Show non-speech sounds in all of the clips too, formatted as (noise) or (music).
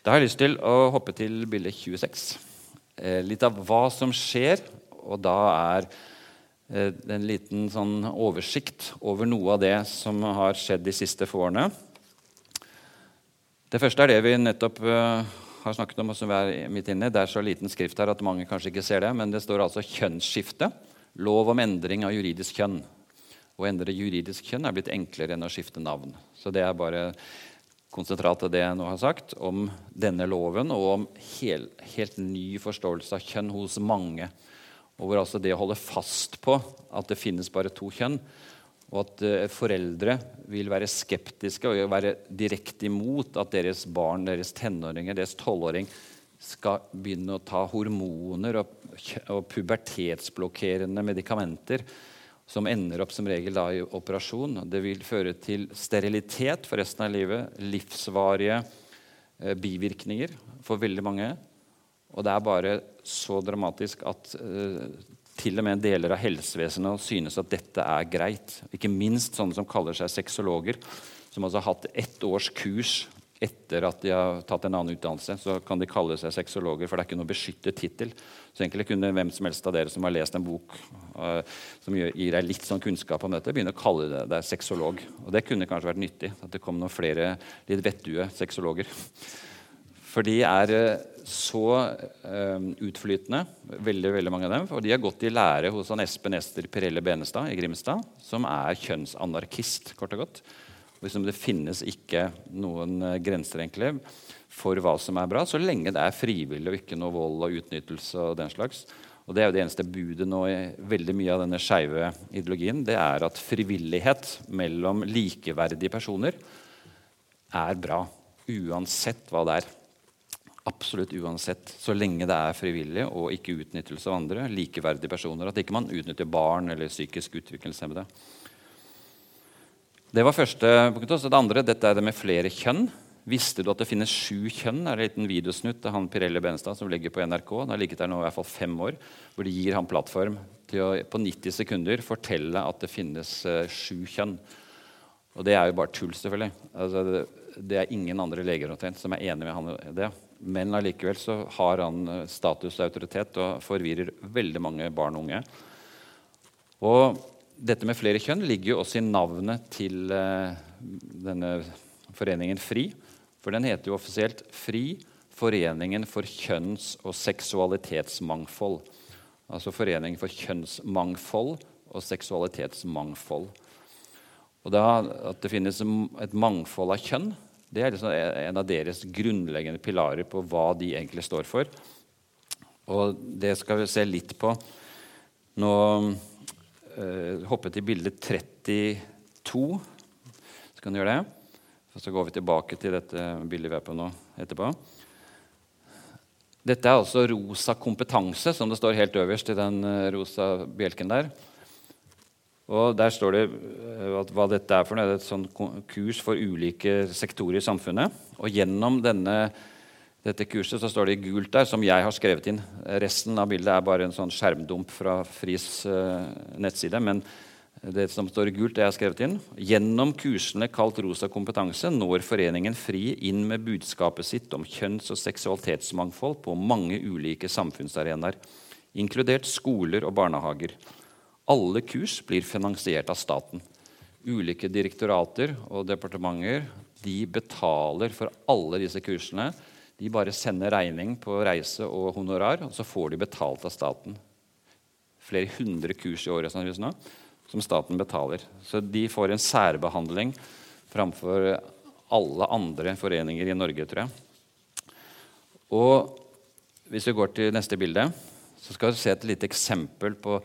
Da har jeg lyst til å hoppe til bilde 26. Eh, litt av hva som skjer. Og da er det en liten sånn oversikt over noe av det som har skjedd de siste få årene. Det første er det vi nettopp eh, har snakket om. og som er midt inne. Det er så liten skrift her at mange kanskje ikke ser det. Men det står altså 'kjønnsskifte'. Lov om endring av juridisk kjønn. Å endre juridisk kjønn er blitt enklere enn å skifte navn. Så det er bare konsentrat av det jeg nå har sagt om denne loven, og om hel, helt ny forståelse av kjønn hos mange. Og hvor altså det å holde fast på at det finnes bare to kjønn, og at uh, foreldre vil være skeptiske og være direkte imot at deres barn, deres tenåringer, deres tolvåring skal begynne å ta hormoner og, og pubertetsblokkerende medikamenter som ender opp som regel da i operasjon. Det vil føre til sterilitet for resten av livet, livsvarige eh, bivirkninger for veldig mange. Og det er bare så dramatisk at eh, til og med deler av helsevesenet synes at dette er greit. Ikke minst sånne som kaller seg sexologer, som altså har hatt ett års kurs etter at de har tatt en annen utdannelse, så kan de kalle seg sexologer, for det er ikke noe beskyttet tittel. Så egentlig kunne hvem som helst av dere som har lest en bok uh, som gir deg litt sånn kunnskap om dette, begynne å kalle deg sexolog. Og det kunne kanskje vært nyttig at det kom noen flere litt vettue sexologer. For de er uh, så uh, utflytende, veldig, veldig mange av dem. Og de har gått i lære hos han Espen Ester Pirelle Benestad i Grimstad, som er kjønnsanarkist, kort og godt. Liksom det finnes ikke noen eh, grenser egentlig for hva som er bra, så lenge det er frivillig og ikke noe vold og utnyttelse. og den slags. Og Det er jo det eneste budet nå i veldig mye av denne skeive ideologien. Det er at frivillighet mellom likeverdige personer er bra. Uansett hva det er. Absolutt uansett. Så lenge det er frivillig og ikke utnyttelse av andre. Likeverdige personer. At ikke man utnytter barn eller psykisk utviklingshemmede. Det var første punktet. Så det andre dette er det med flere kjønn. Visste du at det finnes sju kjønn? Det er en liten videosnutt av han Pirelli Benestad som ligger på NRK. Han har ligget der nå i hvert fall fem år, hvor de gir han plattform til å på 90 sekunder fortelle at det finnes uh, sju kjønn. Og det er jo bare tull, selvfølgelig. Altså, det, det, er ingen andre leger som er enig med han i det. Men allikevel så har han eh, status og autoritet og forvirrer veldig mange barn og unge. Og dette med flere kjønn ligger jo også i navnet til uh, denne foreningen FRI. For den heter jo offisielt FRI Foreningen for kjønns- og seksualitetsmangfold. Altså Foreningen for kjønnsmangfold og seksualitetsmangfold. Og da, At det finnes et mangfold av kjønn, det er liksom en av deres grunnleggende pilarer på hva de egentlig står for. Og det skal vi se litt på nå uh, hoppe til bilde 32. Så kan du gjøre det. Og så går vi tilbake til dette bildet vi er på nå etterpå. Dette er altså rosa kompetanse, som det står helt øverst i den eh, rosa bjelken der. Og Der står det eh, hva dette er for noe. Det er et sånt kurs for ulike sektorer i samfunnet. Og gjennom denne dette kurset så står det i gult der, som jeg har skrevet inn. Resten av bildet er bare en sånn skjermdump fra FRIs uh, nettside. Men det som står i gult, det jeg har skrevet inn. Gjennom kursene kalt Rosa kompetanse når Foreningen FRI inn med budskapet sitt om kjønns- og seksualitetsmangfold på mange ulike samfunnsarenaer, inkludert skoler og barnehager. Alle kurs blir finansiert av staten. Ulike direktorater og departementer de betaler for alle disse kursene de bare sender regning på reise og honorar, og så får de betalt av staten. Flere hundre kurs i året nå, som staten betaler. Så de får en særbehandling framfor alle andre foreninger i Norge, tror jeg. Og hvis vi går til neste bilde, så skal vi se et lite eksempel på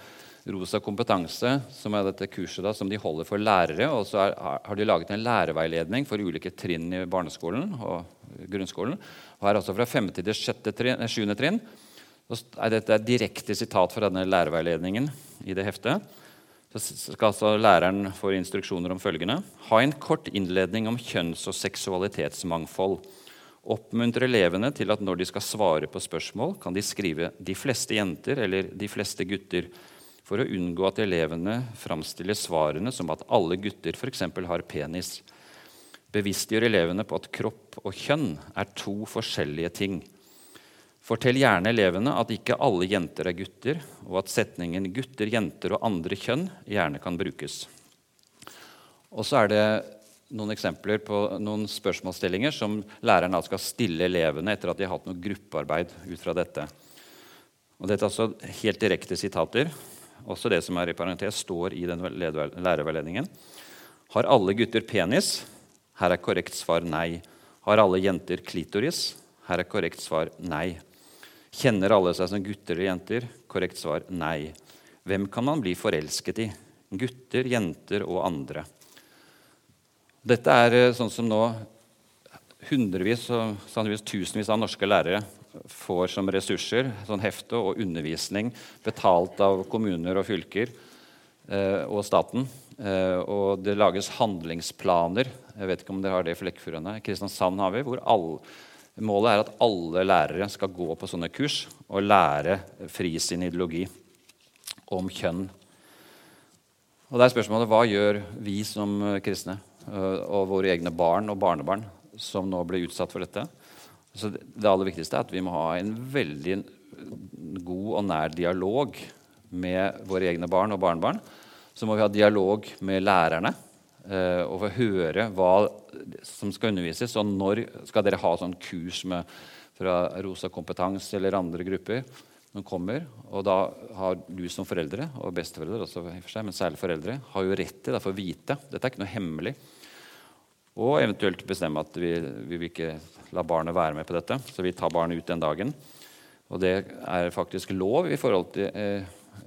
Rosa kompetanse, som er dette kurset da, som de holder for lærere. Og så er, har de laget en lærerveiledning for ulike trinn i barneskolen og grunnskolen. Og her altså Fra 5. til 7. Trinn, trinn er dette et direkte sitat fra denne lærerveiledningen i det heftet. Så skal altså Læreren få instruksjoner om følgende.: Ha en kort innledning om kjønns- og seksualitetsmangfold. Oppmuntre elevene til at når de skal svare på spørsmål, kan de skrive 'de fleste jenter' eller 'de fleste gutter' for å unngå at elevene framstiller svarene som at alle gutter f.eks. har penis. Bevisstgjør elevene på at kropp og kjønn er to forskjellige ting. Fortell gjerne elevene at ikke alle jenter er gutter, og at setningen 'gutter, jenter og andre kjønn' gjerne kan brukes. Og så er det noen eksempler på noen spørsmålsstillinger som læreren skal stille elevene etter at de har hatt noe gruppearbeid ut fra dette. Og dette er altså helt direkte sitater. Også det som er i parentes, står i den lærerveiledningen. Har alle gutter penis? Her er korrekt svar nei. Har alle jenter klitoris? Her er korrekt svar nei. Kjenner alle seg som gutter eller jenter? Korrekt svar nei. Hvem kan man bli forelsket i? Gutter, jenter og andre. Dette er eh, sånn som nå hundrevis og sannsynligvis tusenvis av norske lærere får som ressurser, sånn hefte og undervisning betalt av kommuner og fylker eh, og staten. Eh, og det lages handlingsplaner. Jeg vet ikke om dere har det i Flekkefjordane. Kristiansand har vi, hvor alle, målet er at alle lærere skal gå på sånne kurs og lære fri sin ideologi om kjønn. Og det er spørsmålet hva gjør vi som kristne? Eh, og våre egne barn og barnebarn som nå blir utsatt for dette. Så det aller viktigste er at vi må ha en veldig god og nær dialog med våre egne barn og barnebarn. Så må vi ha dialog med lærerne eh, og få høre hva som skal undervises. Og når skal dere ha sånn kurs med, fra Rosa kompetanse eller andre grupper som kommer? Og da har du som foreldre, og besteforeldre også, men særlig foreldre, har jo rett til å få vite. Dette er ikke noe hemmelig. Og eventuelt bestemme at vi, vi vil ikke la barnet være med på dette. Så vi tar barnet ut den dagen. Og det er faktisk lov i forhold til eh,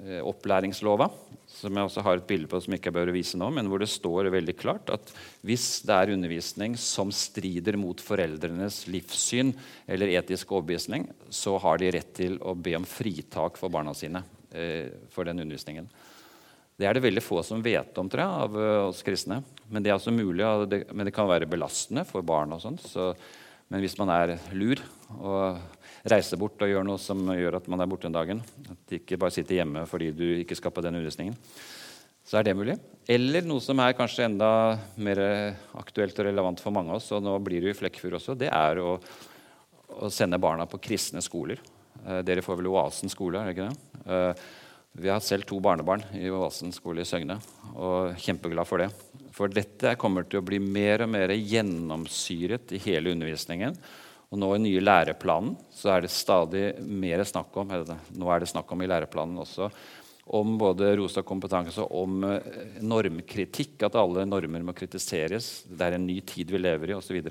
eh, opplæringslova, som jeg også har et bilde på som jeg ikke bør vise nå, men hvor det står veldig klart at hvis det er undervisning som strider mot foreldrenes livssyn eller etisk overbevisning, så har de rett til å be om fritak for barna sine eh, for den undervisningen. Det er det veldig få som vet om tror jeg, av eh, oss kristne. Men det er altså mulig, det, men det kan være belastende for barn. og sånt. Så, men hvis man er lur og reiser bort og gjør noe som gjør at man er borte en dagen, at de ikke bare sitter hjemme fordi du ikke skal på den undervisningen, så er det mulig. Eller noe som er kanskje enda mer aktuelt og relevant for mange av oss, og nå blir det jo i Flekkefjord også, det er å, å, sende barna på kristne skoler. Eh, dere får vel Oasen skole, er det ikke det? Eh, vi har selv to barnebarn i Oasen skole i Søgne og kjempeglad for det. For dette kommer til å bli mer og mer gjennomsyret i hele undervisningen. Og nå i nye læreplanen så er det stadig mer snakk om nå er det snakk om i læreplanen også, om både rosa kompetanse og om eh, normkritikk. At alle normer må kritiseres. Det er en ny tid vi lever i, osv.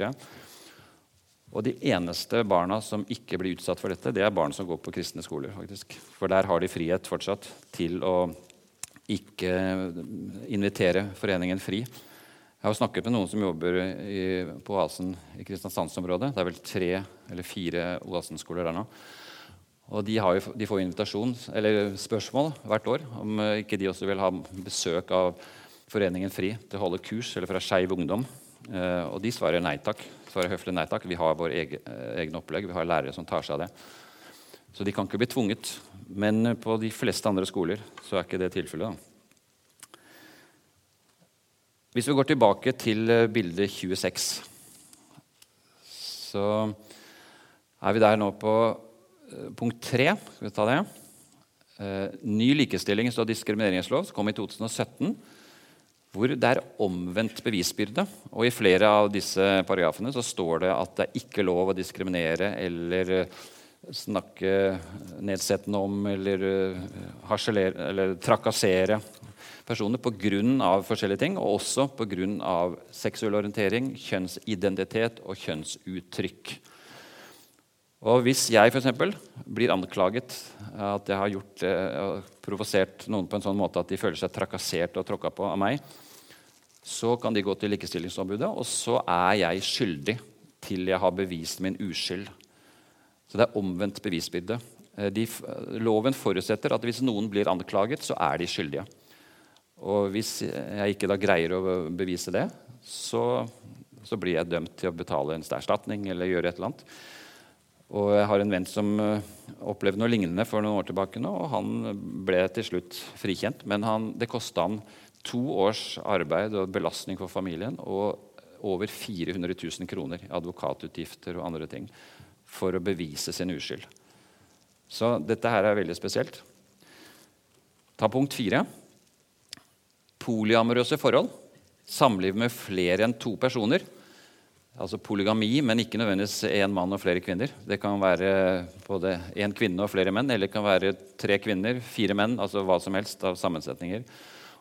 Og de eneste barna som ikke blir utsatt for dette, det er barn som går på kristne skoler. faktisk. For der har de frihet fortsatt til å ikke invitere foreningen fri. Jeg har snakket med noen som jobber i, på Oasen i Kristiansandsområdet. Det er vel tre eller fire Oasen-skoler der nå. Og de, jo, de, får invitasjon, eller spørsmål hvert år om ikke de også vil ha besøk av Foreningen FRI til å holde kurs, eller fra Skeiv Ungdom. Eh, og de svarer nei takk. Svarer høflig nei takk. Vi har våre egen, eh, opplegg. Vi har lærere som tar seg av det. Så de kan ikke bli tvunget. Men på de fleste andre skoler så er ikke det tilfellet. Hvis vi går tilbake til eh, bilde 26, så er vi der nå på punkt 3. Skal vi ta det? Ny likestillings- og diskrimineringslov som kom i 2017 hvor det er omvendt bevisbyrde. Og I flere av disse paragrafene så står det at det er ikke lov å diskriminere eller eh, snakke nedsettende om eller, eh, eller trakassere personer pga. forskjellige ting, og også pga. seksuell orientering, kjønnsidentitet og kjønnsuttrykk. Og Hvis jeg for eksempel, blir anklaget at jeg har gjort, eh, provosert noen på en sånn måte at de føler seg trakassert og tråkka på av meg, så kan de gå til Likestillingsombudet, og så er jeg skyldig til jeg har bevist min uskyld. Så det er omvendt bevisbyrde. Eh, de, loven forutsetter at hvis noen blir anklaget, så er de skyldige. Og hvis jeg ikke da greier å bevise det, så, så blir jeg dømt til å betale en erstatning eller gjøre et eller annet. Og jeg har en venn som eh, opplevde noe lignende for noen år tilbake nå, og han ble til slutt frikjent, men han, det kosta han to års arbeid og belastning for familien og over 400 000 kroner i advokatutgifter og andre ting for å bevise sin uskyld. Så dette her er veldig spesielt. Ta punkt fire. Polyamorøse forhold. Samliv med flere enn to personer. Altså polygami, men ikke nødvendigvis én mann og flere kvinner. Det kan være både én kvinne og flere menn, eller det kan være tre kvinner, fire menn. altså hva som helst av sammensetninger.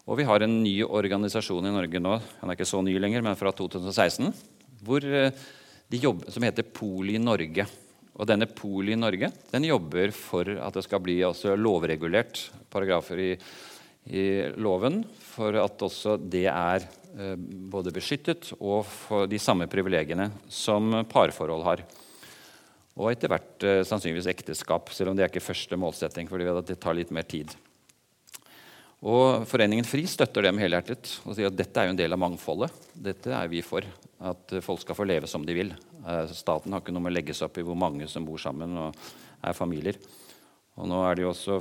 Og vi har en ny organisasjon i Norge nå, den er ikke så ny lenger, men fra 2016, hvor eh, jobber, som heter Poli Norge. Og denne Poli Norge den jobber for at det skal bli lovregulert paragrafer i, i loven, for at også det er Eh, både beskyttet og for de samme privilegiene som parforhold har. Og etter hvert eh, sannsynligvis ekteskap, selv om det er ikke første målsetting. fordi det tar litt mer tid. Og Foreningen FRI støtter dem helhjertet og sier at dette er jo en del av mangfoldet. Dette er vi for. At folk skal få leve som de vil. Eh, staten har ikke noe med å legge seg opp i hvor mange som bor sammen og er familier. Og nå er det jo også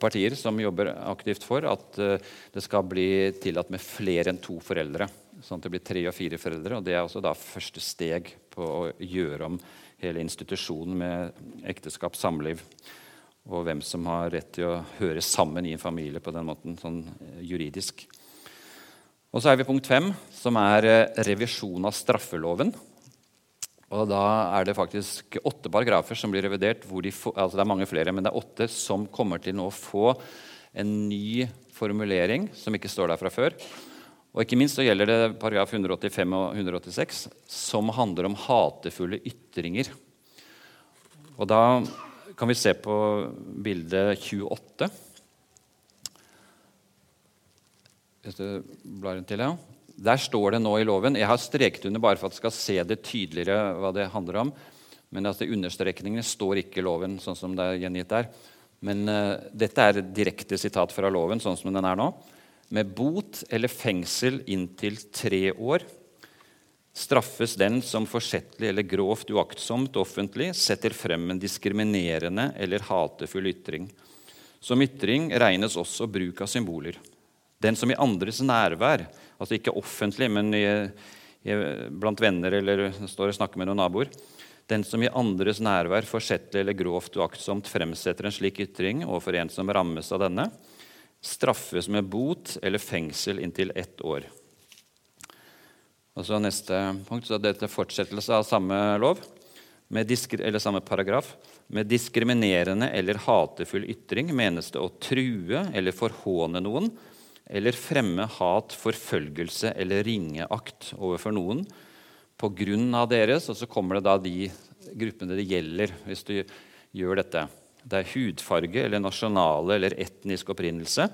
partier som jobber aktivt for at eh, det skal bli tillatt med flere enn to foreldre. Sånn at det blir tre og fire foreldre. og Det er også da første steg på å gjøre om hele institusjonen med ekteskap, samliv og hvem som har rett til å høre sammen i en familie på den måten, sånn eh, juridisk. Og så er vi punkt fem, som er eh, revisjon av straffeloven. Og da er det faktisk åtte paragrafer som blir revidert. De får, altså det er mange flere, men det er åtte som kommer til å få en ny formulering som ikke står der fra før. Og ikke minst så gjelder det paragraf 185 og 186, som handler om hatefulle ytringer. Og da kan vi se på bilde 28. Hvis du blar til, ja. Der står det nå i loven Jeg har streket under bare for at du skal se det tydeligere hva det handler om. Men altså, understrekningene står ikke i loven sånn som det er gjengitt der. Men uh, dette er direkte sitat fra loven sånn som den er nå. Med bot eller fengsel inntil tre år straffes den som forsettlig eller grovt uaktsomt offentlig setter frem en diskriminerende eller hatefull ytring. Som ytring regnes også bruk av symboler. Den som i andres nærvær Altså ikke offentlig, men i, i, blant venner eller står og snakker med noen naboer. Den som i andres nærvær forsettlig eller grovt uaktsomt fremsetter en slik ytring overfor en som rammes av denne, straffes med bot eller fengsel inntil ett år. Og så Neste punkt, så dette fortsettelse av samme lov, eller samme paragraf. Med diskriminerende eller hatefull ytring menes det å true eller forhåne noen eller fremme hat, forfølgelse eller ringeakt overfor noen på grunn av deres. Og så kommer det da de gruppene det gjelder hvis du gjør dette. Det er hudfarge eller nasjonale eller etnisk opprinnelse,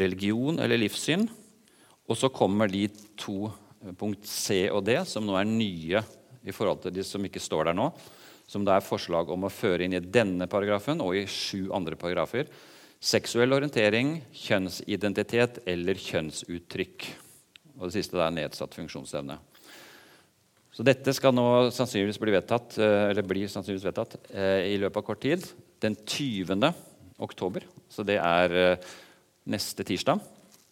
religion eller livssyn. Og så kommer de to punkt C og D, som nå er nye i forhold til de som ikke står der nå. Som det er forslag om å føre inn i denne paragrafen og i sju andre paragrafer seksuell orientering, kjønnsidentitet eller kjønnsuttrykk. Og det siste er nedsatt funksjonsevne. Så dette skal nå sannsynligvis bli vedtatt, eh, eller blir sannsynligvis vedtatt eh, i løpet av kort tid. Den 20. oktober, så det er eh, neste tirsdag,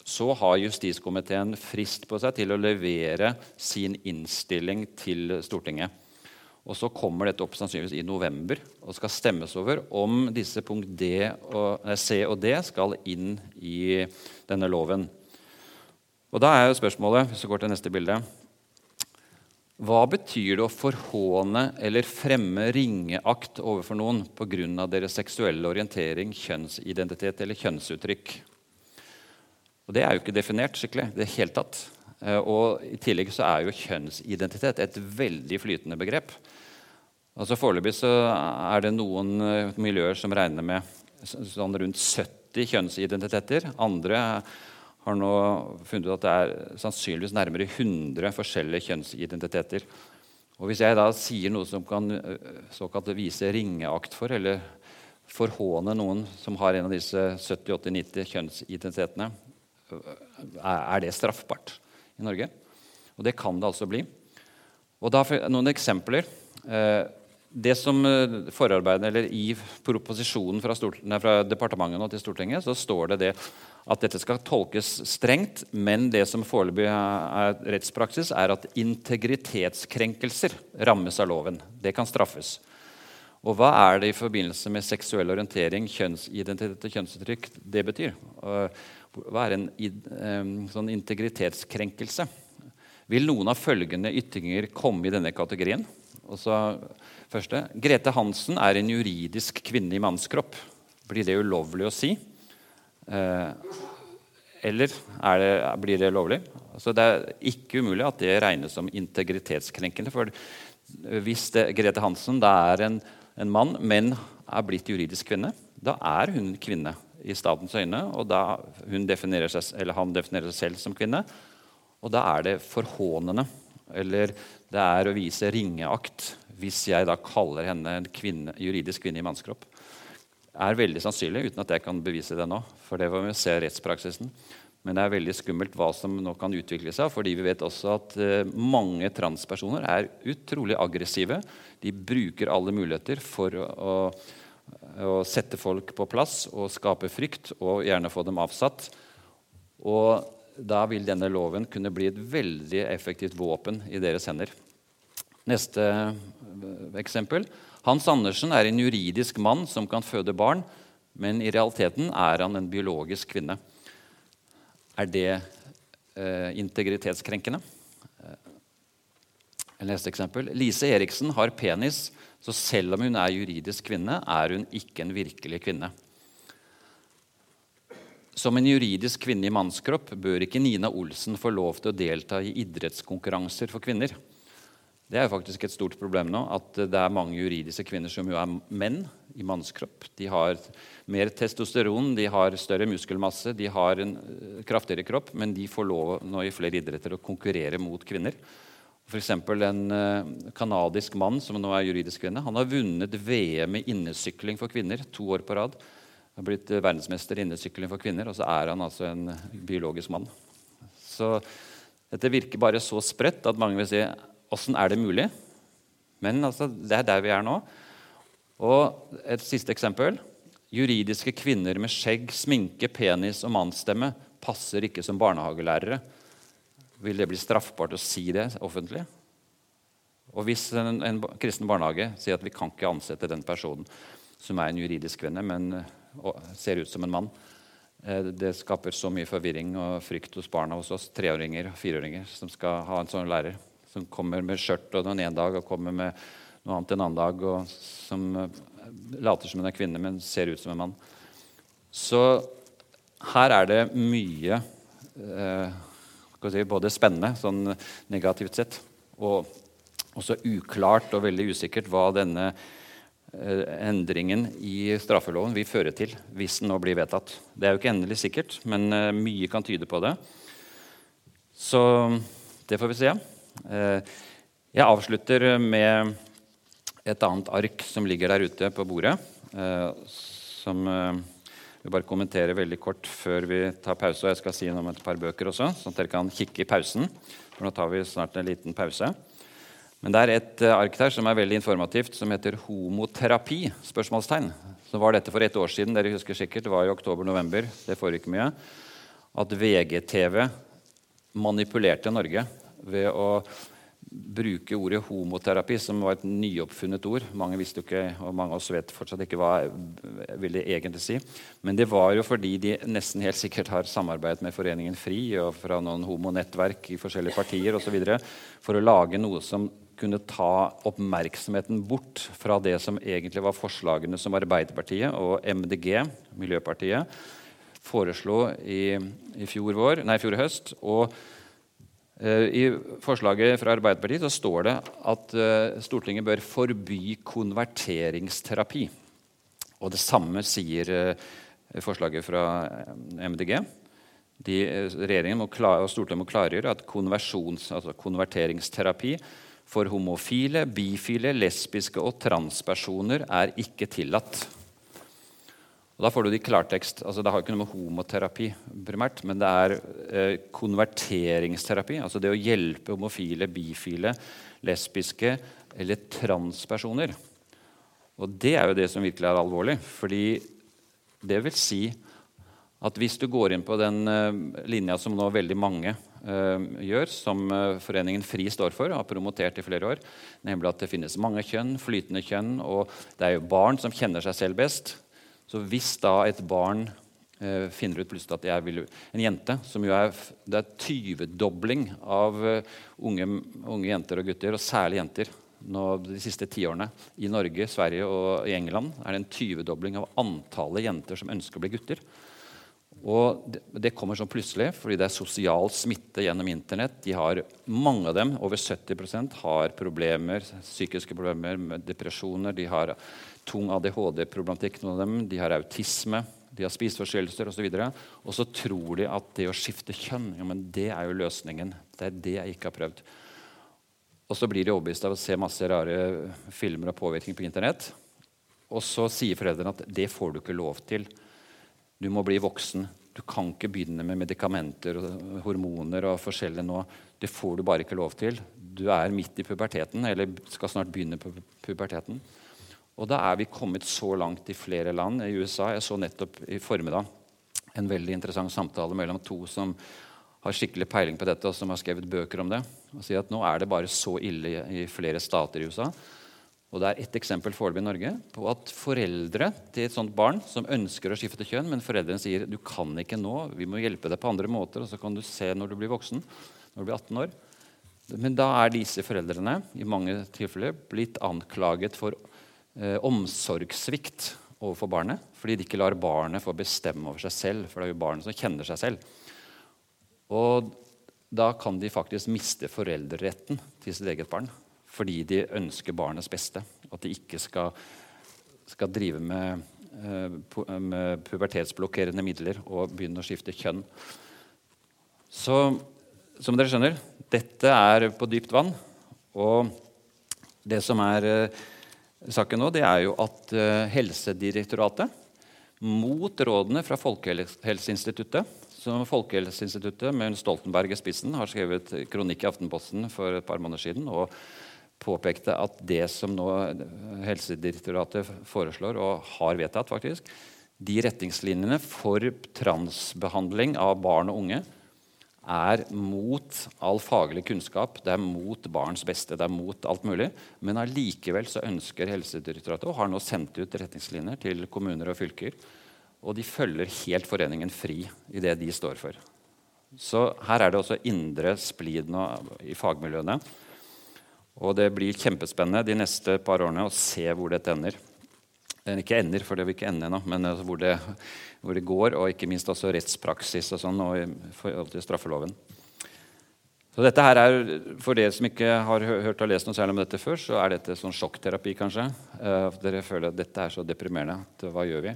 så har justiskomiteen frist på seg til å levere sin innstilling til Stortinget. Og Så kommer dette opp sannsynligvis i november og skal stemmes over om disse punkt D og, C og D skal inn i denne loven. Og Da er jo spørsmålet hvis vi går til neste bilde, hva betyr det å forhåne eller fremme ringeakt overfor noen pga. deres seksuelle orientering, kjønnsidentitet eller kjønnsuttrykk? Og Det er jo ikke definert skikkelig. det hele tatt. Eh, og I tillegg så er jo kjønnsidentitet et veldig flytende begrep. Altså Foreløpig er det noen eh, miljøer som regner med sånn rundt 70 kjønnsidentiteter. Andre har nå funnet ut at det er sannsynligvis nærmere 100 forskjellige kjønnsidentiteter. Og Hvis jeg da sier noe som kan eh, såkalt vise ringeakt for, eller forhåne noen som har en av disse 70-80-90 kjønnsidentitetene, er det straffbart i Norge? Og det kan det altså bli. Og da Noen eksempler. Eh, det som eh, forarbeidene, eller I proposisjonen fra, nei, fra departementet til Stortinget så står det det at dette skal tolkes strengt, men det som foreløpig er rettspraksis, er at integritetskrenkelser rammes av loven. Det kan straffes. Og hva er det i forbindelse med seksuell orientering, kjønnsidentitet og kjønnsuttrykk det betyr? Hva er en sånn integritetskrenkelse? Vil noen av følgende ytringer komme i denne kategorien? Så første, Grete Hansen er en juridisk kvinne i mannskropp. Blir det ulovlig å si? Eh, eller det, blir det lovlig? Altså, det er ikke umulig at det regnes som integritetskrenkende. For hvis det, Grete Hansen er en, en, mann, men er blitt juridisk kvinne, da er hun kvinne i statens øyne. Og da definerer seg, han definerer seg selv som kvinne. Og da er det forhånende. Eller det er å vise ringeakt hvis jeg da kaller henne en kvinne, juridisk kvinne i mannskropp er veldig sannsynlig, uten at jeg kan bevise det nå. For det får vi se rettspraksisen. Men det er veldig skummelt hva som nå kan utvikle seg. fordi vi vet også at uh, mange transpersoner er utrolig aggressive. De bruker alle muligheter for å, å, å, sette folk på plass og skape frykt, og gjerne få dem avsatt. Og da vil denne loven kunne bli et veldig effektivt våpen i deres hender. Neste eh, eksempel. Hans Andersen er en juridisk mann som kan føde barn, men i realiteten er han en biologisk kvinne. Er det eh, integritetskrenkende? Eh, neste eksempel. Lise Eriksen har penis, så selv om hun er juridisk kvinne, er hun ikke en virkelig kvinne. Som en juridisk kvinne i mannskropp bør ikke Nina Olsen få lov til å delta i idrettskonkurranser for kvinner. Det er jo faktisk et stort problem nå at det er mange juridiske kvinner som jo er menn i mannskropp. De har mer testosteron, de har større muskelmasse, de har en eh, kraftigere kropp, men de får lov nå i flere idretter å konkurrere mot kvinner. F.eks. en canadisk uh, mann som nå er juridisk kvinne. Han har vunnet VM i innesykling for kvinner to år på rad. Han har blitt uh, verdensmester i innesykling for kvinner, og så er han altså en biologisk mann. Så dette virker bare så spredt at mange vil si Åssen er det mulig? Men altså, det er der vi er nå. Og Et siste eksempel. Juridiske kvinner med skjegg, sminke, penis og mannsstemme passer ikke som barnehagelærere. Vil det bli straffbart å si det offentlig? Og hvis en, en kristen barnehage sier at vi kan ikke ansette den personen som er en juridisk kvinne, men ser ut som en mann, eh, det skaper så mye forvirring og frykt hos barna hos oss, treåringer og fireåringer, som skal ha en sånn lærer som kommer med skjørt og den ene dag og kommer med noe annet en annen dag, og som eh, later som hun er kvinne, men ser ut som en mann. Så her er det mye eh, både spennende, sånn negativt sett, og også uklart og veldig usikkert hva denne endringen i straffeloven vil føre til hvis den nå blir vedtatt. Det er jo ikke endelig sikkert, men eh, mye kan tyde på det. Så det får vi se. Eh, jeg avslutter med et annet ark som ligger der ute på bordet. Eh, som eh, bare kommentere veldig kort før vi tar pause. Og jeg skal si noe om et par bøker også, sånn at dere kan kikke i pausen. For nå tar vi snart en liten pause. Men det er et ark der som er veldig informativt, som heter 'Homoterapi?' spørsmålstegn. Så var dette for et år siden. dere husker sikkert, Det var i oktober-november. Det foregikk mye. At VGTV manipulerte Norge ved å bruke ordet homoterapi, som var et nyoppfunnet ord. Mange visste jo ikke, og mange av oss vet fortsatt ikke hva jeg ville egentlig si. Men det var jo fordi de nesten helt sikkert har samarbeidet med Foreningen FRI og fra noen homonettverk i forskjellige partier osv. for å lage noe som kunne ta oppmerksomheten bort fra det som egentlig var forslagene som Arbeiderpartiet og MDG, Miljøpartiet, foreslo i, i fjor, vår, nei, fjor høst. og Eh, I forslaget fra Arbeiderpartiet så står det at eh, Stortinget bør forby konverteringsterapi. Og det samme sier eh, forslaget fra MDG. De, regjeringen klare, og Stortinget må klargjøre at altså konverteringsterapi for homofile, bifile, lesbiske og transpersoner er ikke tillatt. Og Da får du det i klartekst. Altså, det har ikke noe med homoterapi primært, men det er eh, konverteringsterapi. Altså det å hjelpe homofile, bifile, lesbiske eller transpersoner. Og det er jo det som virkelig er alvorlig. Fordi det vil si at hvis du går inn på den eh, linja som nå veldig mange gjør, som uh, Foreningen FRI står for har promotert i flere år, nemlig at det finnes mange kjønn, flytende kjønn, og det er jo barn som kjenner seg selv best. Så hvis da et barn finner ut plutselig at jeg vil En jente, som jo er Det er tyvedobling av unge, unge jenter og gutter, og særlig jenter, nå, de siste tiårene. I Norge, Sverige og i England er det en tyvedobling av antallet jenter som ønsker å bli gutter. Og det, kommer sånn plutselig fordi det er sosial smitte gjennom Internett. De har, mange av dem, over 70% har problemer, psykiske problemer med depresjoner. De har tung ADHD-problematikk, noen av dem. De har autisme, de har spiseforstyrrelser osv. Og så tror de at det å skifte kjønn ja, men det er jo løsningen. Det er det jeg ikke har prøvd. Og så blir de overbevist av å se masse rare filmer og påvirkning på Internett. Og så sier foreldrene at det får du ikke lov til. Du må bli voksen. Du kan ikke begynne med medikamenter og hormoner og forskjellig nå. Det får du bare ikke lov til. Du er midt i puberteten, eller skal snart begynne på puberteten. Og da er vi kommet så langt i flere land. I USA jeg så nettopp i formiddag en veldig interessant samtale mellom to som har skikkelig peiling på dette, og som har skrevet bøker om det. Og sier at nå er det bare så ille i flere stater i USA og Det er ett eksempel foreløpig i Norge på at foreldre til et sånt barn som ønsker å skifte kjønn, men foreldrene sier du kan ikke nå, vi må hjelpe deg på andre måter, og så kan du se når du blir voksen, når du blir 18 år. Men da er disse foreldrene i mange tilfeller blitt anklaget for eh, omsorgssvikt overfor barnet, fordi de ikke lar barnet få bestemme over seg selv. For det er jo barnet som kjenner seg selv. Og da kan de faktisk miste foreldreretten til sitt eget barn fordi de ønsker barnets beste. At de ikke skal, skal drive med, uh, med, pubertetsblokkerende midler og begynne å skifte kjønn. Så som dere skjønner, dette er på dypt vann. Og det som er uh, saken nå, det er jo at uh, Helsedirektoratet, mot rådene fra Folkehelseinstituttet som Folkehelseinstituttet med Stoltenberg i spissen har skrevet kronikk i Aftenposten for et par måneder siden og påpekte at det som nå Helsedirektoratet foreslår, og har vedtatt, faktisk, de retningslinjene for transbehandling av barn og unge er mot all faglig kunnskap, det er mot barns beste, det er mot alt mulig. Men allikevel ønsker Helsedirektoratet og har nå sendt ut retningslinjer til kommuner og fylker. Og de følger helt foreningen fri i det de står for. Så her er det også indre splid nå i fagmiljøene og det blir kjempespennende de neste par årene å se hvor dette ender. Den ikke ender, for det vil ikke ende ennå, men altså hvor det, hvor det, går. Og ikke minst også rettspraksis og sånn, og i forhold til straffeloven. Så dette her er, For dere som ikke har hørt og lest noe særlig om dette før, så er dette sånn sjokkterapi, kanskje. Uh, dere føler at dette er så deprimerende. at Hva gjør vi?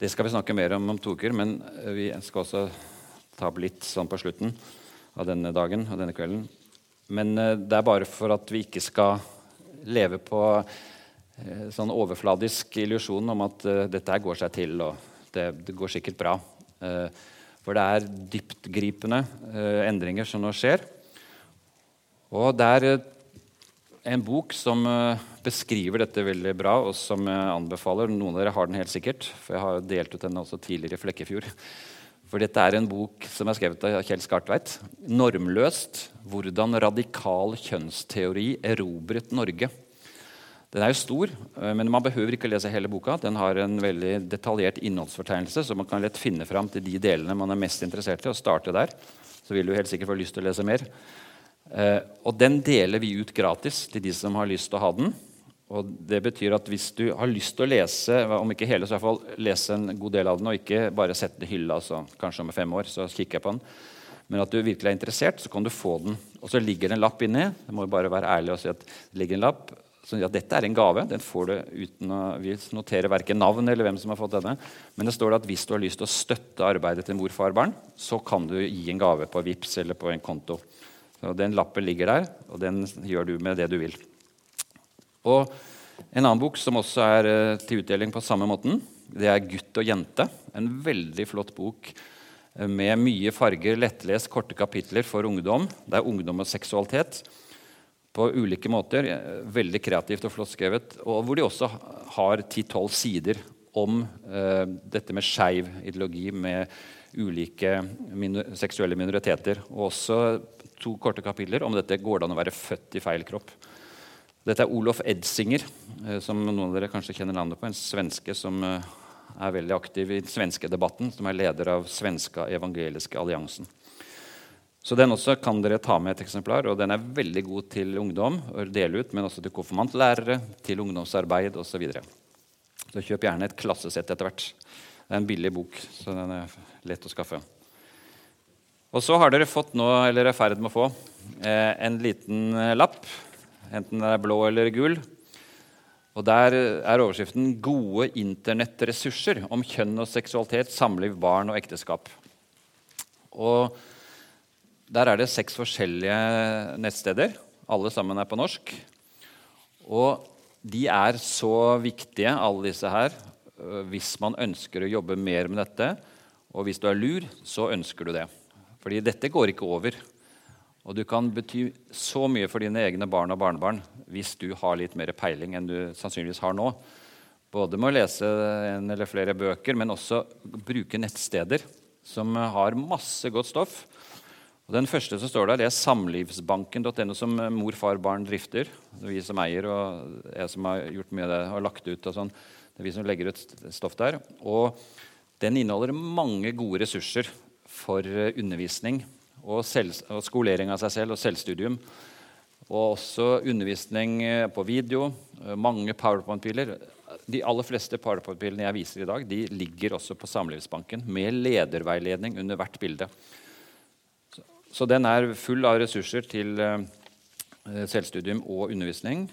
Det skal vi snakke mer om om to uker, men vi skal også ta opp litt sånn på slutten av denne dagen og denne kvelden. Men eh, det er bare for at vi ikke skal leve på eh, sånn overfladisk illusjon om at uh, dette her går seg til, og det, det går sikkert bra. For det er dyptgripende endringer som nå skjer. Og det er en bok som beskriver dette veldig bra, og som jeg anbefaler. Noen av dere har den helt sikkert, for jeg har delt ut den også tidligere i Flekkefjord. For dette er en bok som er skrevet av Kjell Skartveit. 'Normløst hvordan radikal kjønnsteori erobret Norge'. Den er jo stor, eh, men man behøver ikke lese hele boka. Den har en veldig detaljert innholdsfortegnelse, så man kan lett finne fram til de delene man er mest interessert i, og starte der. Så vil du helt sikkert få lyst til å lese mer. Eh, og den deler vi ut gratis til de som har lyst til å ha den. Og det betyr at Hvis du har lyst til å lese om ikke hele, så i hvert fall lese en god del av den, og ikke bare sette den i hylla altså, kanskje om fem år, så kikker jeg på den, men at du virkelig er interessert, så kan du få den. Og så ligger det en lapp inni. Jeg må bare være ærlig og si at det ligger en lapp. Så ja, dette er en gave. Den får du uten å Vi noterer verken navn eller hvem som har fått denne. Men det står at hvis du har lyst til å støtte arbeidet til mor, far, barn, så kan du gi en gave på VIPS eller på en konto. Så Den lappen ligger der, og den gjør du med det du vil. Og En annen bok som også er eh, til utdeling på samme måten, det er 'Gutt og jente'. En veldig flott bok eh, med mye farger, lettlest, korte kapitler for ungdom. Det er ungdom og seksualitet på ulike måter. Eh, veldig kreativt og flott skrevet. Og hvor de også har 10-12 sider om eh, dette med skeiv ideologi med ulike minor seksuelle minoriteter. Og også to korte kapitler om dette går det an å være født i feil kropp. Dette er Olof Edsinger, eh, som noen av dere kanskje kjenner navnet på. En svenske som eh, er veldig aktiv i den svenske debatten, som er leder av Svenska evangeliske alliansen. Så den også kan dere ta med et eksemplar, og den er veldig god til ungdom å dele ut, men også til konfirmantlærere, til ungdomsarbeid osv. Så, videre. så kjøp gjerne et klassesett etter hvert. Det er en billig bok, så den er lett å skaffe. Og så har dere fått nå, eller er i ferd med å få, eh, en liten lapp. Enten den er blå eller gul. Og Der er overskriften 'Gode internettressurser om kjønn og seksualitet, samliv, barn og ekteskap'. Og der er det seks forskjellige nettsteder. Alle sammen er på norsk. Og de er så viktige, alle disse her, øh, hvis man ønsker å jobbe mer med dette. Og hvis du er lur, så ønsker du det. Fordi dette går ikke over. Og du kan bety så mye for dine egne barn og barnebarn hvis du har litt mer peiling enn du sannsynligvis har nå. Både med å lese en eller flere bøker, men også bruke nettsteder som har masse godt stoff og Den første som står der, det er samlivsbanken.no, som mor, far, barn drifter. Er vi som eier, og jeg som har gjort mye av det, og lagt ut. og sånn. Det er vi som legger ut stoff der. Og den inneholder mange gode ressurser for eh, undervisning og, selv, og skolering av seg selv og selvstudium. Og også undervisning eh, på video. Eh, mange powerpoint-piler. De aller fleste powerpoint-pilene jeg viser i dag, de ligger også på Samlivsbanken med lederveiledning under hvert bilde. Så den er full av ressurser til eh, selvstudium og undervisning.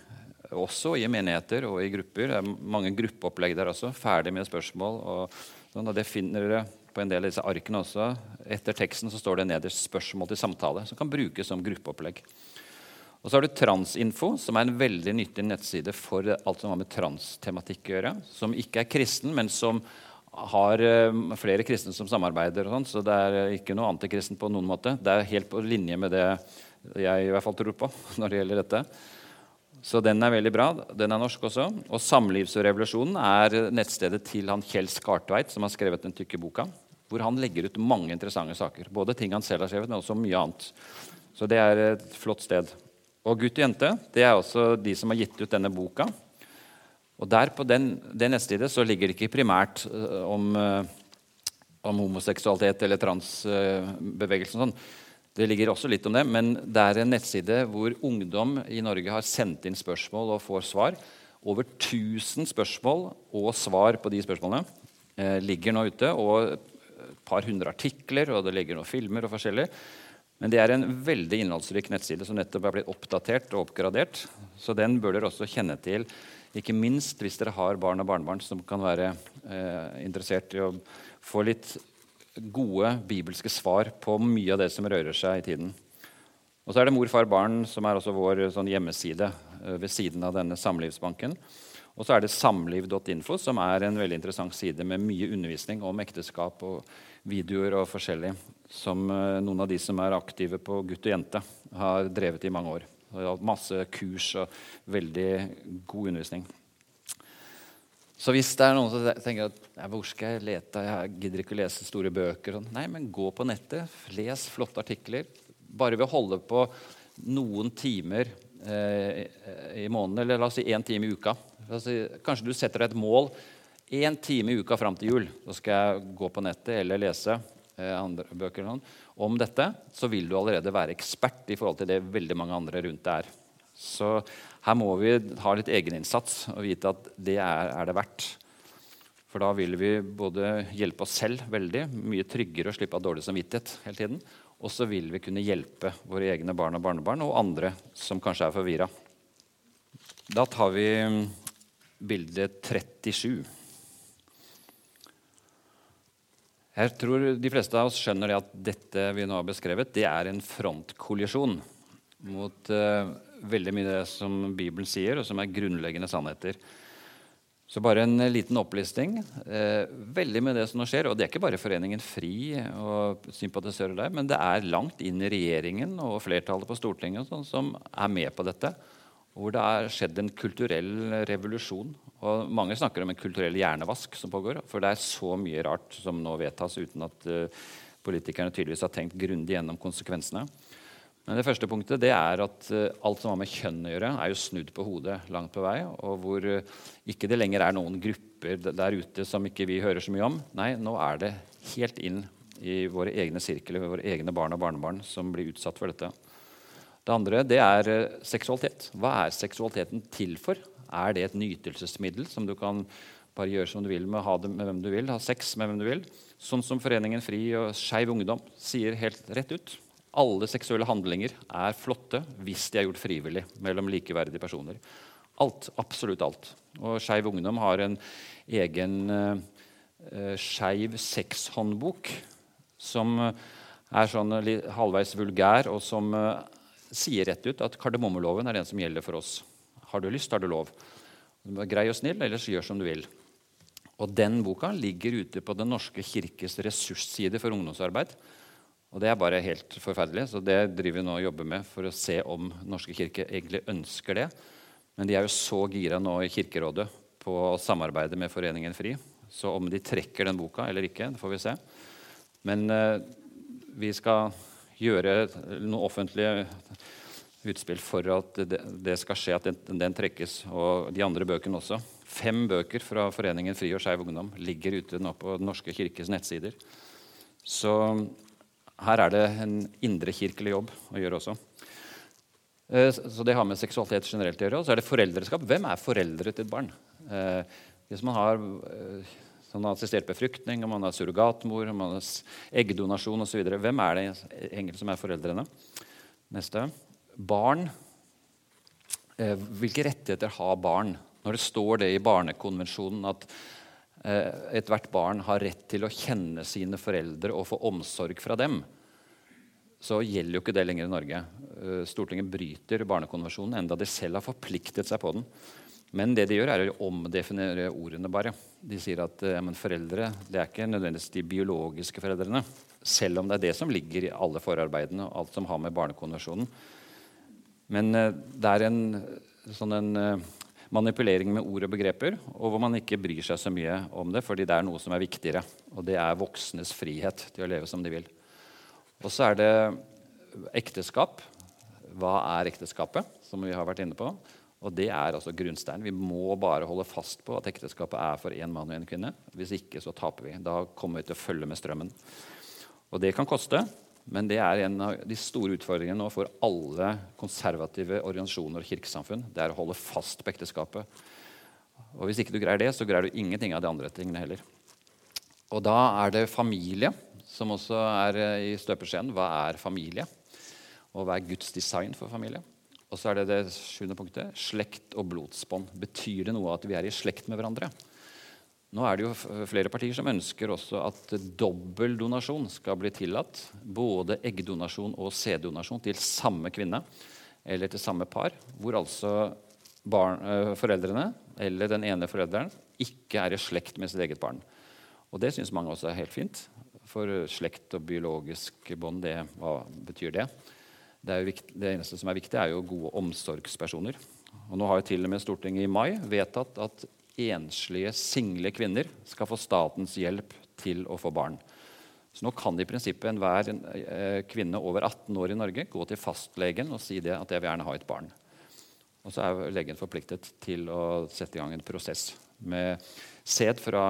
Også i menigheter og i grupper. Det er mange gruppeopplegg der også. Ferdig med spørsmål. Og, sånn, og det finner dere på en del av disse arkene også. Etter teksten så står det nederst 'spørsmål til samtale', som kan brukes som gruppeopplegg. Og så har du Transinfo, som er en veldig nyttig nettside for alt som har med transtematikk å gjøre. Som ikke er kristen, men som har eh, flere kristne som samarbeider, og sånt, så det er ikke noe antikristen på noen måte. Det er helt på linje med det jeg i hvert fall tror på (laughs) når det gjelder dette. Så den er veldig bra. Den er norsk også. Og Samlivsrevolusjonen er nettstedet til han Kjell Skartveit, som har skrevet den tykke boka, hvor han legger ut mange interessante saker. Både ting han selv har skrevet, men også mye annet. Så det er et flott sted. Og Gutt og jente det er også de som har gitt ut denne boka. Og der På den, det nettstedet så ligger det ikke primært uh, om, uh, om, homoseksualitet eller transbevegelsen. Sånn. Det ligger også litt om det, men det er en nettside hvor ungdom i Norge har sendt inn spørsmål og får svar. Over 1000 spørsmål og svar på de spørsmålene eh, ligger nå ute. Og et par hundre artikler, og det ligger noen filmer og forskjellig. Men det er en veldig innholdsrik nettside som nettopp er blitt oppdatert og oppgradert. Så den bør dere også kjenne til ikke minst hvis dere har barn og barnebarn som kan være eh, interessert i å få litt gode bibelske svar på mye av det som rører seg i tiden. Og så er det Mor, far, barn, som er også vår sånn, hjemmeside eh, ved siden av denne Samlivsbanken. Og så er det samliv.info, som er en veldig interessant side med mye undervisning om ekteskap og videoer og forskjellig, som eh, noen av de som er aktive på Gutt og jente, har drevet i mange år. Masse kurs og veldig god undervisning. Så hvis det er noen som tenker at hvor skal jeg lete, jeg gidder ikke å lese store bøker Nei, men gå på nettet, les flotte artikler. Bare ved å holde på noen timer eh, i måneden, eller la oss si én time i uka. Si, kanskje du setter deg et mål én time i uka fram til jul. Så skal jeg gå på nettet eller lese eh, andre bøker. Eller noe om dette, så vil du allerede være ekspert i forhold til det veldig mange andre rundt deg er. Så her må vi ha litt egeninnsats og vite at det er, er, det verdt. For da vil vi både hjelpe oss selv veldig, mye tryggere å slippe av dårlig samvittighet hele tiden. Og så vil vi kunne hjelpe våre egne barn og barnebarn og andre som kanskje er forvirra. Da tar vi bilde 37. Jeg tror de fleste av oss skjønner at dette vi nå har beskrevet, det er en frontkollisjon mot uh, veldig mye det som Bibelen sier, og som er grunnleggende sannheter. Så bare en liten opplisting. Eh, veldig med det som nå skjer, og det er ikke bare Foreningen FRI og sympatisører der, men det er langt inn i regjeringen og flertallet på Stortinget sånn, som er med på dette. Hvor det er skjedd en kulturell revolusjon. Og mange snakker om en kulturell hjernevask som pågår. For det er så mye rart som nå vedtas uten at uh, politikerne tydeligvis har tenkt grundig gjennom konsekvensene. Men det første punktet det er at uh, alt som har med kjønn å gjøre, er jo snudd på hodet langt på vei. Og hvor uh, ikke det lenger er noen grupper der ute som ikke vi hører så mye om. Nei, nå er det helt inn i våre egne sirkler, våre egne barn og barnebarn som blir utsatt for dette. Det andre det er eh, seksualitet. Hva er seksualiteten til for? Er det et nytelsesmiddel som du kan bare gjøre som du vil med, ha det med hvem du vil, ha sex med hvem du vil? Sånn som Foreningen FRI og Skeiv Ungdom sier helt rett ut. Alle seksuelle handlinger er flotte hvis de er gjort frivillig mellom likeverdige personer. Alt. Absolutt alt. Og Skeiv Ungdom har en egen uh, skeiv sexhåndbok som er sånn halvveis vulgær, og som uh, sier rett ut at kardemommeloven er den som gjelder for oss. Har du lyst, har du lov. Grei og snill, ellers gjør som du vil. Og Den boka ligger ute på Den norske kirkes ressursside for ungdomsarbeid. Og Det er bare helt forferdelig, så det driver vi nå og jobber med for å se om Norske kirke egentlig ønsker det. Men de er jo så gira nå i Kirkerådet på å samarbeide med Foreningen FRI. Så om de trekker den boka eller ikke, det får vi se. Men eh, vi skal gjøre noen offentlige utspill for at det, det skal skje, at den, den, trekkes. Og de andre bøkene også. Fem bøker fra Foreningen Fri og Skeiv Ungdom ligger ute nå på Den norske kirkes nettsider. Så her er det en indrekirkelig jobb å gjøre også. Eh, så det har med seksualitet generelt å gjøre. Og så er det foreldreskap. Hvem er foreldre til et barn? Eh, hvis man har eh, har assistert befruktning, om man har surrogatmor, om man har eggdonasjon osv. Hvem er det egentlig som er foreldrene? Neste. Barn. Eh, hvilke rettigheter har barn? Når det står det i Barnekonvensjonen at eh, ethvert barn har rett til å kjenne sine foreldre og få omsorg fra dem, så gjelder jo ikke det lenger i Norge. Eh, Stortinget bryter Barnekonvensjonen, enda de selv har forpliktet seg på den. Men det de gjør, er å omdefinere ordene bare. De sier at ja, foreldre det er ikke nødvendigvis de biologiske foreldrene. Selv om det er det som ligger i alle forarbeidene og alt som har med Barnekonvensjonen. Men uh, det er en sånn en manipulering med ord og begreper, og hvor man ikke bryr seg så mye om det, fordi det er noe som er viktigere. Og det er voksnes frihet til å leve som de vil. Og så er det ekteskap. Hva er ekteskapet, som vi har vært inne på? Og det er altså grunnsteinen. Vi må bare holde fast på at ekteskapet er for én mann og én kvinne. Hvis ikke så taper vi. Da kommer vi til å følge med strømmen. Og det kan koste, men det er en av de store utfordringene nå for alle konservative organisasjoner og kirkesamfunn. Det er å holde fast på ekteskapet. Og hvis ikke du greier det, så greier du ingenting av de andre tingene heller. Og da er det familie som også er i støpeskjeen. Hva er familie? Og hva er Guds design for familie? Og så er det det sjuende punktet. Slekt og blodsbånd. Betyr det noe at vi er i slekt med hverandre? Nå er det jo flere partier som ønsker også at dobbeldonasjon skal bli tillatt. Både eggdonasjon og sæddonasjon til samme kvinne eller til samme par. Hvor altså barn, øh, foreldrene eller den ene forelderen ikke er i slekt med sitt eget barn. Og det syns mange også er helt fint. For slekt og biologisk bånd, hva betyr det? Det, viktig, det, eneste som er viktig, er jo gode omsorgspersoner. Og nå har jo til og med Stortinget i mai vedtatt at enslige, single kvinner skal få statens hjelp til å få barn. Så nå kan i prinsippet enhver eh, kvinne over 18 år i Norge gå til fastlegen og si det at jeg vil gjerne ha et barn. Og så er legen forpliktet til å sette i gang en prosess med sæd fra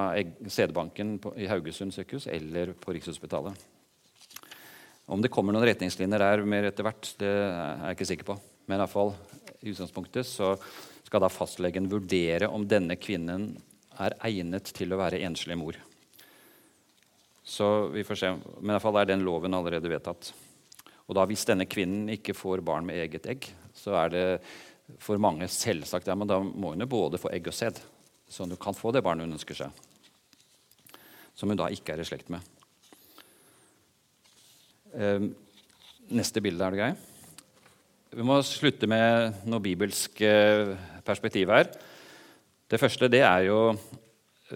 sædbanken i Haugesund sykehus eller på Rikshospitalet. Om det kommer noen retningslinjer der mer etter hvert, det er jeg ikke sikker på. Men i, hvert fall, i utgangspunktet så skal da fastlegen vurdere om denne kvinnen er egnet til å være enslig mor. Så vi får se. Men i hvert fall er den loven allerede vedtatt. Og da Hvis denne kvinnen ikke får barn med eget egg, så er det for mange selvsagt ja, men da må hun jo både få egg og sæd. Så hun kan få det barnet hun ønsker seg. Som hun da ikke er i slekt med. Ehm, neste bilde, er det grei? Vi må slutte med noe bibelsk eh, perspektiv her. Det første det er jo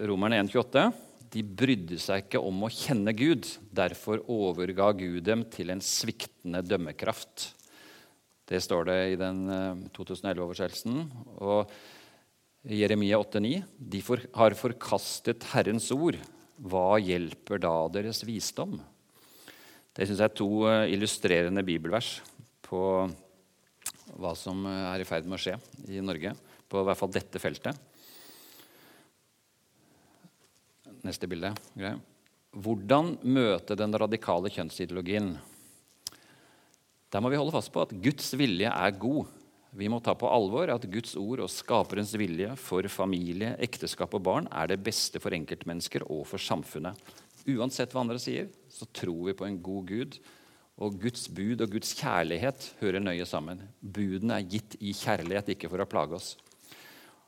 Romerne 1,28. De brydde seg ikke om å kjenne Gud. Derfor overga Gud dem til en sviktende dømmekraft. Det står det i den 2011-oversettelsen. Og Jeremia 8,9.: De har forkastet Herrens ord. Hva hjelper da deres visdom? Det syns jeg er to illustrerende bibelvers på hva som er i ferd med å skje i Norge. På i hvert fall dette feltet. Neste bilde. Grei. Hvordan møte den radikale kjønnsideologien? Der må vi holde fast på at Guds vilje er god. Vi må ta på alvor at Guds ord og skaperens vilje for familie, ekteskap og barn er det beste for enkeltmennesker og for samfunnet. Uansett hva andre sier, så tror vi på en god Gud. Og Guds bud og Guds kjærlighet hører nøye sammen. Budene er gitt i kjærlighet, ikke for å plage oss.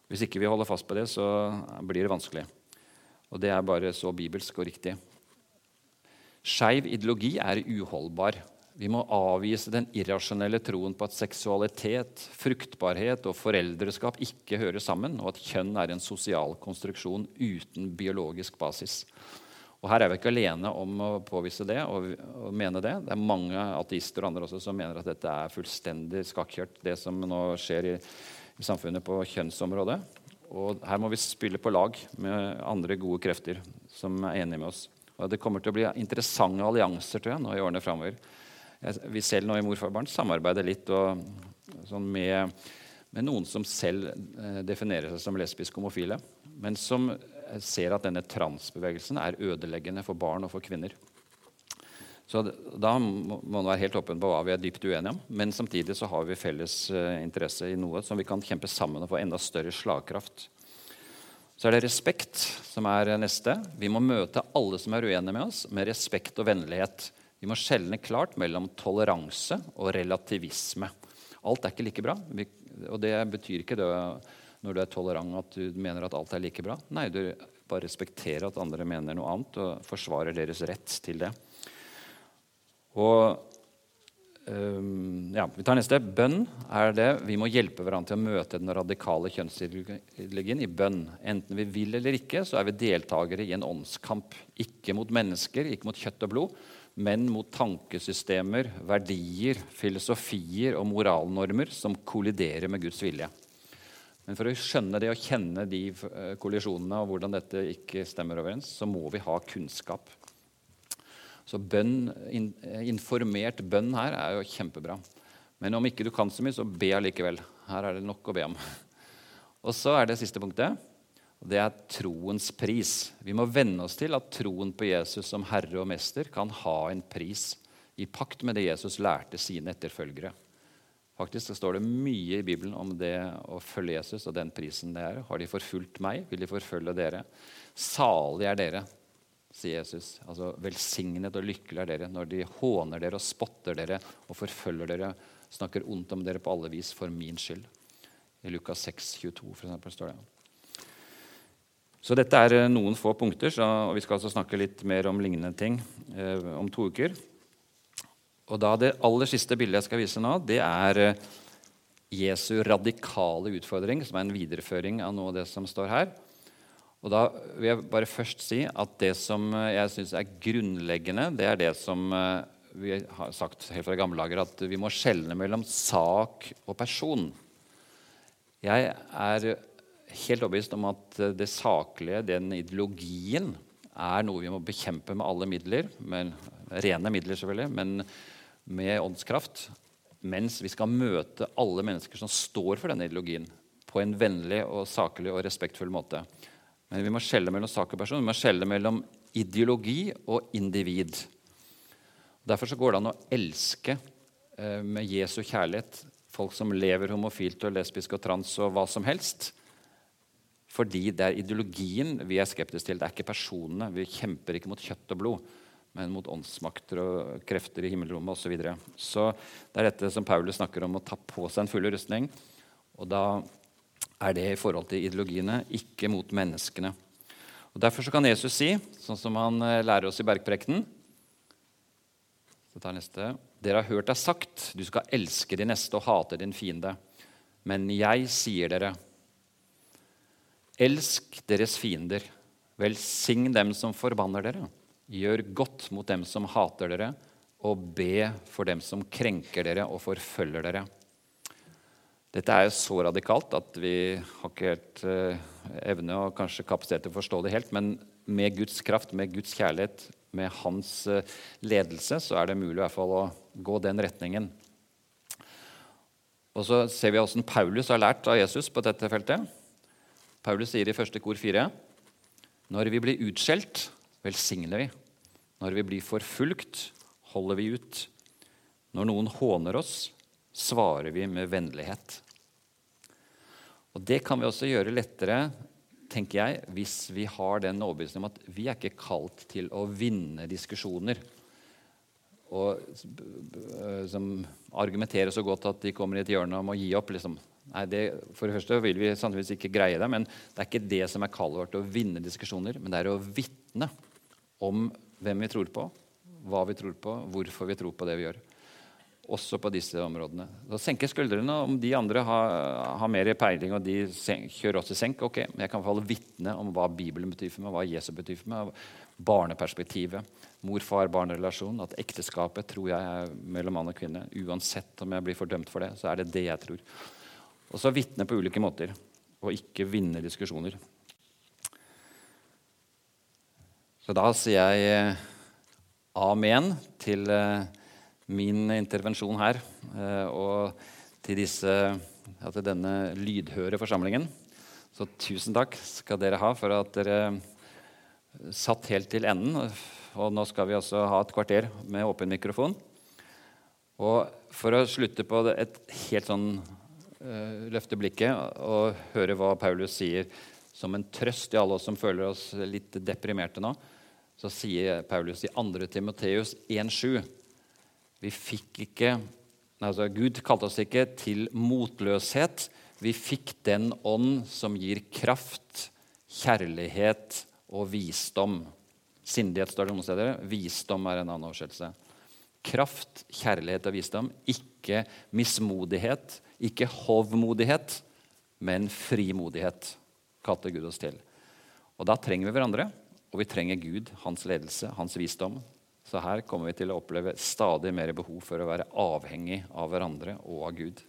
Hvis ikke vi holder fast på det, så blir det vanskelig. Og det er bare så bibelsk og riktig. Skeiv ideologi er uholdbar. Vi må avvise den irrasjonelle troen på at seksualitet, fruktbarhet og foreldreskap ikke hører sammen, og at kjønn er en sosial konstruksjon uten biologisk basis. Og Her er vi ikke alene om å påvise det og, og mene det. Det er mange ateister og andre også som mener at dette er fullstendig skakkjørt, det som nå skjer i, i samfunnet på kjønnsområdet. Og her må vi spille på lag med andre gode krefter som er enige med oss. Og Det kommer til å bli interessante allianser tror jeg, nå i årene framover vi selv nå i Morfarbarn samarbeider litt og, sånn med, med, noen som selv eh, definerer seg som lesbisk homofile, men som ser at denne transbevegelsen er ødeleggende for barn og for kvinner. Så Da må man være helt åpen på hva vi er dypt uenige om. Men samtidig så har vi felles uh, interesse i noe som vi kan kjempe sammen og få enda større slagkraft. Så er det respekt som er neste. Vi må møte alle som er uenige med oss, med respekt og vennlighet. Vi må skjelne klart mellom toleranse og relativisme. Alt er ikke like bra. Og det betyr ikke det når du er tolerant at du mener at alt er like bra. Nei, du bare respekterer at andre mener noe annet og forsvarer deres rett til det. Og um, ja, Vi tar neste. Bønn er det. Vi må hjelpe hverandre til å møte den radikale kjønnsideologien i bønn. Enten vi vil eller ikke, så er vi deltakere i en åndskamp. Ikke mot mennesker, ikke mot kjøtt og blod, men mot tankesystemer, verdier, filosofier og moralnormer som kolliderer med Guds vilje. Men for å skjønne det og kjenne de eh, kollisjonene og hvordan dette ikke stemmer overens, så må vi ha kunnskap. Så bønn, informert bønn her er jo kjempebra. Men om ikke du kan så mye, så be allikevel. Her er det nok å be om. (laughs) Og så er det siste punktet. Og det er troens pris. Vi må venne oss til at troen på Jesus som herre og mester kan ha en pris i pakt med det Jesus lærte sine etterfølgere. Faktisk så står det mye i Bibelen om det å følge Jesus og den prisen det er. Har de forfulgt meg, vil de forfølge dere. Salig er dere, sier Jesus. Altså Velsignet og lykkelig er dere når de håner dere og spotter dere og forfølger dere, snakker ondt om dere på alle vis for min skyld. I Lukas 6, 22 for eksempel, står det. Så dette er eh, noen få punkter, så, og vi skal altså snakke litt mer om lignende ting eh, om to uker. Og da Det aller siste bildet jeg skal vise nå, det er eh, Jesu radikale utfordring, som er en videreføring av noe av det som står her. Og Da vil jeg bare først si at det som eh, jeg syns er grunnleggende, det er det som eh, vi har sagt helt fra gamle dager, at vi må skjelne mellom sak og person. Jeg er helt overbevist om at det saklige, den ideologien, er noe vi må bekjempe med alle midler. Med rene midler, selvfølgelig, men med åndskraft. Mens vi skal møte alle mennesker som står for denne ideologien, på en vennlig og saklig og respektfull måte. Men vi må skjelle mellom sak og person. Vi må skjelle mellom ideologi og individ. Derfor så går det an å elske eh, med Jesu kjærlighet folk som lever homofilt og lesbisk og trans og hva som helst. Fordi det er ideologien vi er skeptiske til. Det er ikke personene. Vi kjemper ikke mot kjøtt og blod, men mot åndsmakter og krefter i himmelrommet osv. Så, videre. så det er dette som Paulus snakker om, å ta på seg en full rustning. Og da er det i forhold til ideologiene, ikke mot menneskene. Og Derfor kan Jesus si, sånn som han eh, lærer oss i bergprekten Så tar neste. Dere har hørt deg sagt, du skal elske din neste og hate din fiende. Men jeg sier dere, Elsk deres fiender. Velsign dem som forbanner dere. Gjør godt mot dem som hater dere, og be for dem som krenker dere og forfølger dere. Dette er jo så radikalt at vi har ikke helt uh, evne og kanskje kapasitet til å forstå det helt. Men med Guds kraft, med Guds kjærlighet, med hans uh, ledelse, så er det mulig i hvert fall å gå den retningen. Og så ser vi hvordan Paulus har lært av Jesus på dette feltet. Paulus sier i første kor 4.: Når vi blir utskjelt, velsigner vi. Når vi blir forfulgt, holder vi ut. Når noen håner oss, svarer vi med vennlighet. Og Det kan vi også gjøre lettere tenker jeg, hvis vi har den overbevisningen om at vi er ikke kalt til å vinne diskusjoner. Og som argumenterer så godt at de kommer i et hjørne om å gi opp. Liksom. Nei, det, for det første vil vi sannsynligvis ikke greie det, men det er ikke det som er kallet vårt, å vinne diskusjoner. Men det er å vitne om hvem vi tror på, hva vi tror på, hvorfor vi tror på det vi gjør også på disse områdene. Så senke skuldrene om de andre har, har mer peiling og de sen, kjører også senk. ok, jeg kan falle vitne om hva Bibelen betyr for meg, hva Jesus betyr for meg. Barneperspektivet, mor-far-barn-relasjonen, at ekteskapet tror jeg er mellom mann og kvinne. Uansett om jeg blir fordømt for det, så er det det jeg tror. Og så vitne på ulike måter, og ikke vinne diskusjoner. Så da sier jeg eh, amen til uh, min intervensjon her eh, og til, disse, ja, til denne lydhøre forsamlingen. Så tusen takk skal dere ha for at dere satt helt til enden. Og nå skal vi også ha et kvarter med åpen mikrofon. Og for å slutte på et helt sånn løfte blikket og høre hva Paulus sier som en trøst til alle oss som føler oss litt deprimerte nå, så sier Paulus i 2. Timoteus 1,7 vi fikk ikke altså Gud kalte oss ikke til motløshet. Vi fikk den ånd som gir kraft, kjærlighet og visdom. Sindighet står det noen steder. Visdom er en annen oversettelse. Kraft, kjærlighet og visdom. Ikke mismodighet, ikke hovmodighet, men frimodighet, kalte Gud oss til. Og Da trenger vi hverandre, og vi trenger Gud, hans ledelse, hans visdom, så her kommer vi til å oppleve stadig mer behov for å være avhengig av hverandre og av Gud.